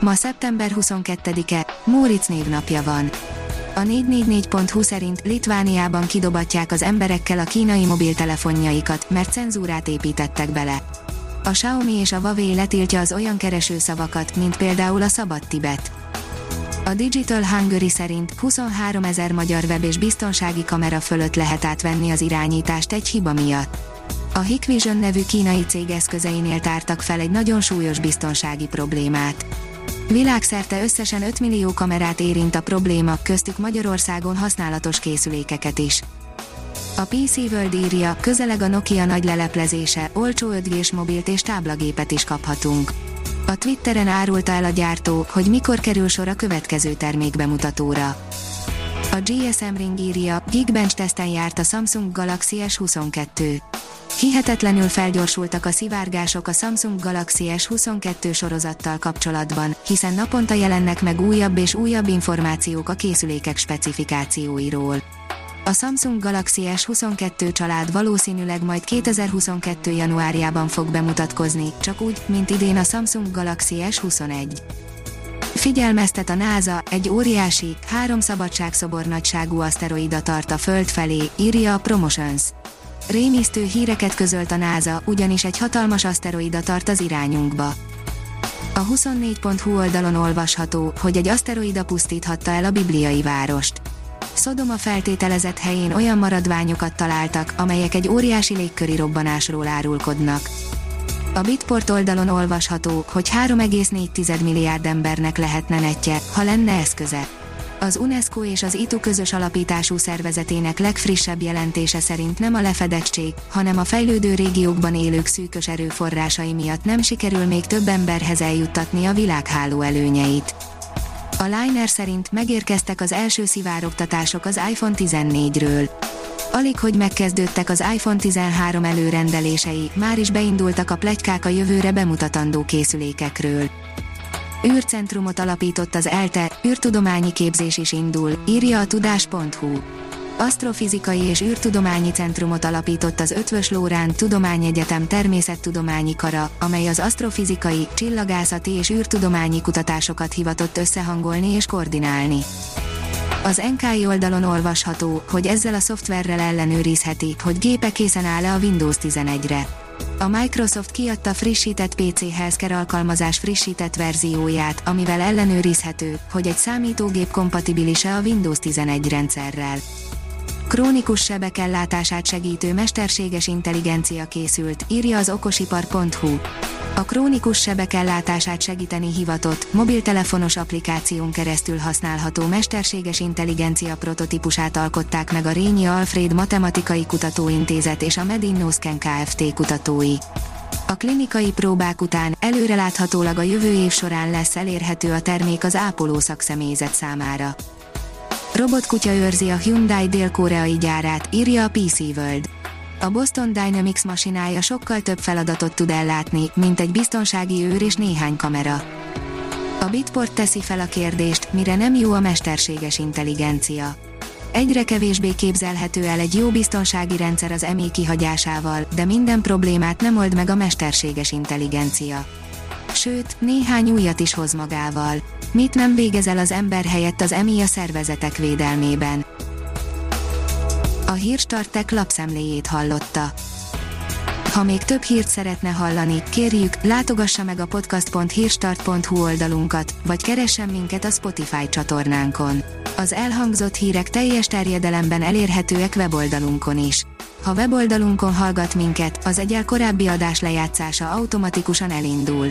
Ma szeptember 22-e, Móricz névnapja van. A 444.hu szerint Litvániában kidobatják az emberekkel a kínai mobiltelefonjaikat, mert cenzúrát építettek bele. A Xiaomi és a Huawei letiltja az olyan keresőszavakat, mint például a szabad Tibet. A Digital Hungary szerint 23 ezer magyar web és biztonsági kamera fölött lehet átvenni az irányítást egy hiba miatt. A Hikvision nevű kínai cég eszközeinél tártak fel egy nagyon súlyos biztonsági problémát. Világszerte összesen 5 millió kamerát érint a probléma, köztük Magyarországon használatos készülékeket is. A PC World írja, közeleg a Nokia nagy leleplezése, olcsó 5 mobilt és táblagépet is kaphatunk. A Twitteren árulta el a gyártó, hogy mikor kerül sor a következő termék bemutatóra. A GSM Ring írja, Geekbench teszten járt a Samsung Galaxy S22. Hihetetlenül felgyorsultak a szivárgások a Samsung Galaxy S22 sorozattal kapcsolatban, hiszen naponta jelennek meg újabb és újabb információk a készülékek specifikációiról. A Samsung Galaxy S22 család valószínűleg majd 2022. januárjában fog bemutatkozni, csak úgy, mint idén a Samsung Galaxy S21. Figyelmeztet a NASA, egy óriási, három szabadságszobor nagyságú aszteroida tart a Föld felé, írja a Promotions. Rémisztő híreket közölt a NASA, ugyanis egy hatalmas aszteroida tart az irányunkba. A 24.hu oldalon olvasható, hogy egy aszteroida pusztíthatta el a bibliai várost. Szodoma feltételezett helyén olyan maradványokat találtak, amelyek egy óriási légköri robbanásról árulkodnak. A Bitport oldalon olvasható, hogy 3,4 milliárd embernek lehetne netje, ha lenne eszköze. Az UNESCO és az ITU közös alapítású szervezetének legfrissebb jelentése szerint nem a lefedettség, hanem a fejlődő régiókban élők szűkös erőforrásai miatt nem sikerül még több emberhez eljuttatni a világháló előnyeit. A Liner szerint megérkeztek az első szivárogtatások az iPhone 14-ről. Alig, hogy megkezdődtek az iPhone 13 előrendelései, már is beindultak a plegykák a jövőre bemutatandó készülékekről űrcentrumot alapított az ELTE, űrtudományi képzés is indul, írja a tudás.hu. Asztrofizikai és űrtudományi centrumot alapított az Ötvös Lórán Tudományegyetem természettudományi kara, amely az asztrofizikai, csillagászati és űrtudományi kutatásokat hivatott összehangolni és koordinálni. Az NKI oldalon olvasható, hogy ezzel a szoftverrel ellenőrizheti, hogy gépe készen áll-e a Windows 11-re. A Microsoft kiadta frissített PC Healthcare alkalmazás frissített verzióját, amivel ellenőrizhető, hogy egy számítógép kompatibilis-e a Windows 11 rendszerrel. Krónikus sebek ellátását segítő mesterséges intelligencia készült, írja az okosipar.hu. A krónikus sebek ellátását segíteni hivatott, mobiltelefonos applikáción keresztül használható mesterséges intelligencia prototípusát alkották meg a Rényi Alfred Matematikai Kutatóintézet és a Medinosken Kft. kutatói. A klinikai próbák után előreláthatólag a jövő év során lesz elérhető a termék az ápoló szakszemélyzet számára. Robotkutya őrzi a Hyundai dél-koreai gyárát, írja a PC World. A Boston Dynamics masinája sokkal több feladatot tud ellátni, mint egy biztonsági őr és néhány kamera. A Bitport teszi fel a kérdést, mire nem jó a mesterséges intelligencia. Egyre kevésbé képzelhető el egy jó biztonsági rendszer az EMI kihagyásával, de minden problémát nem old meg a mesterséges intelligencia. Sőt, néhány újat is hoz magával. Mit nem végez el az ember helyett az EMI a szervezetek védelmében? A Hírstartek lapszemléjét hallotta. Ha még több hírt szeretne hallani, kérjük, látogassa meg a podcast.hírstart.hu oldalunkat, vagy keressen minket a Spotify csatornánkon. Az elhangzott hírek teljes terjedelemben elérhetőek weboldalunkon is. Ha weboldalunkon hallgat minket, az egyel korábbi adás lejátszása automatikusan elindul.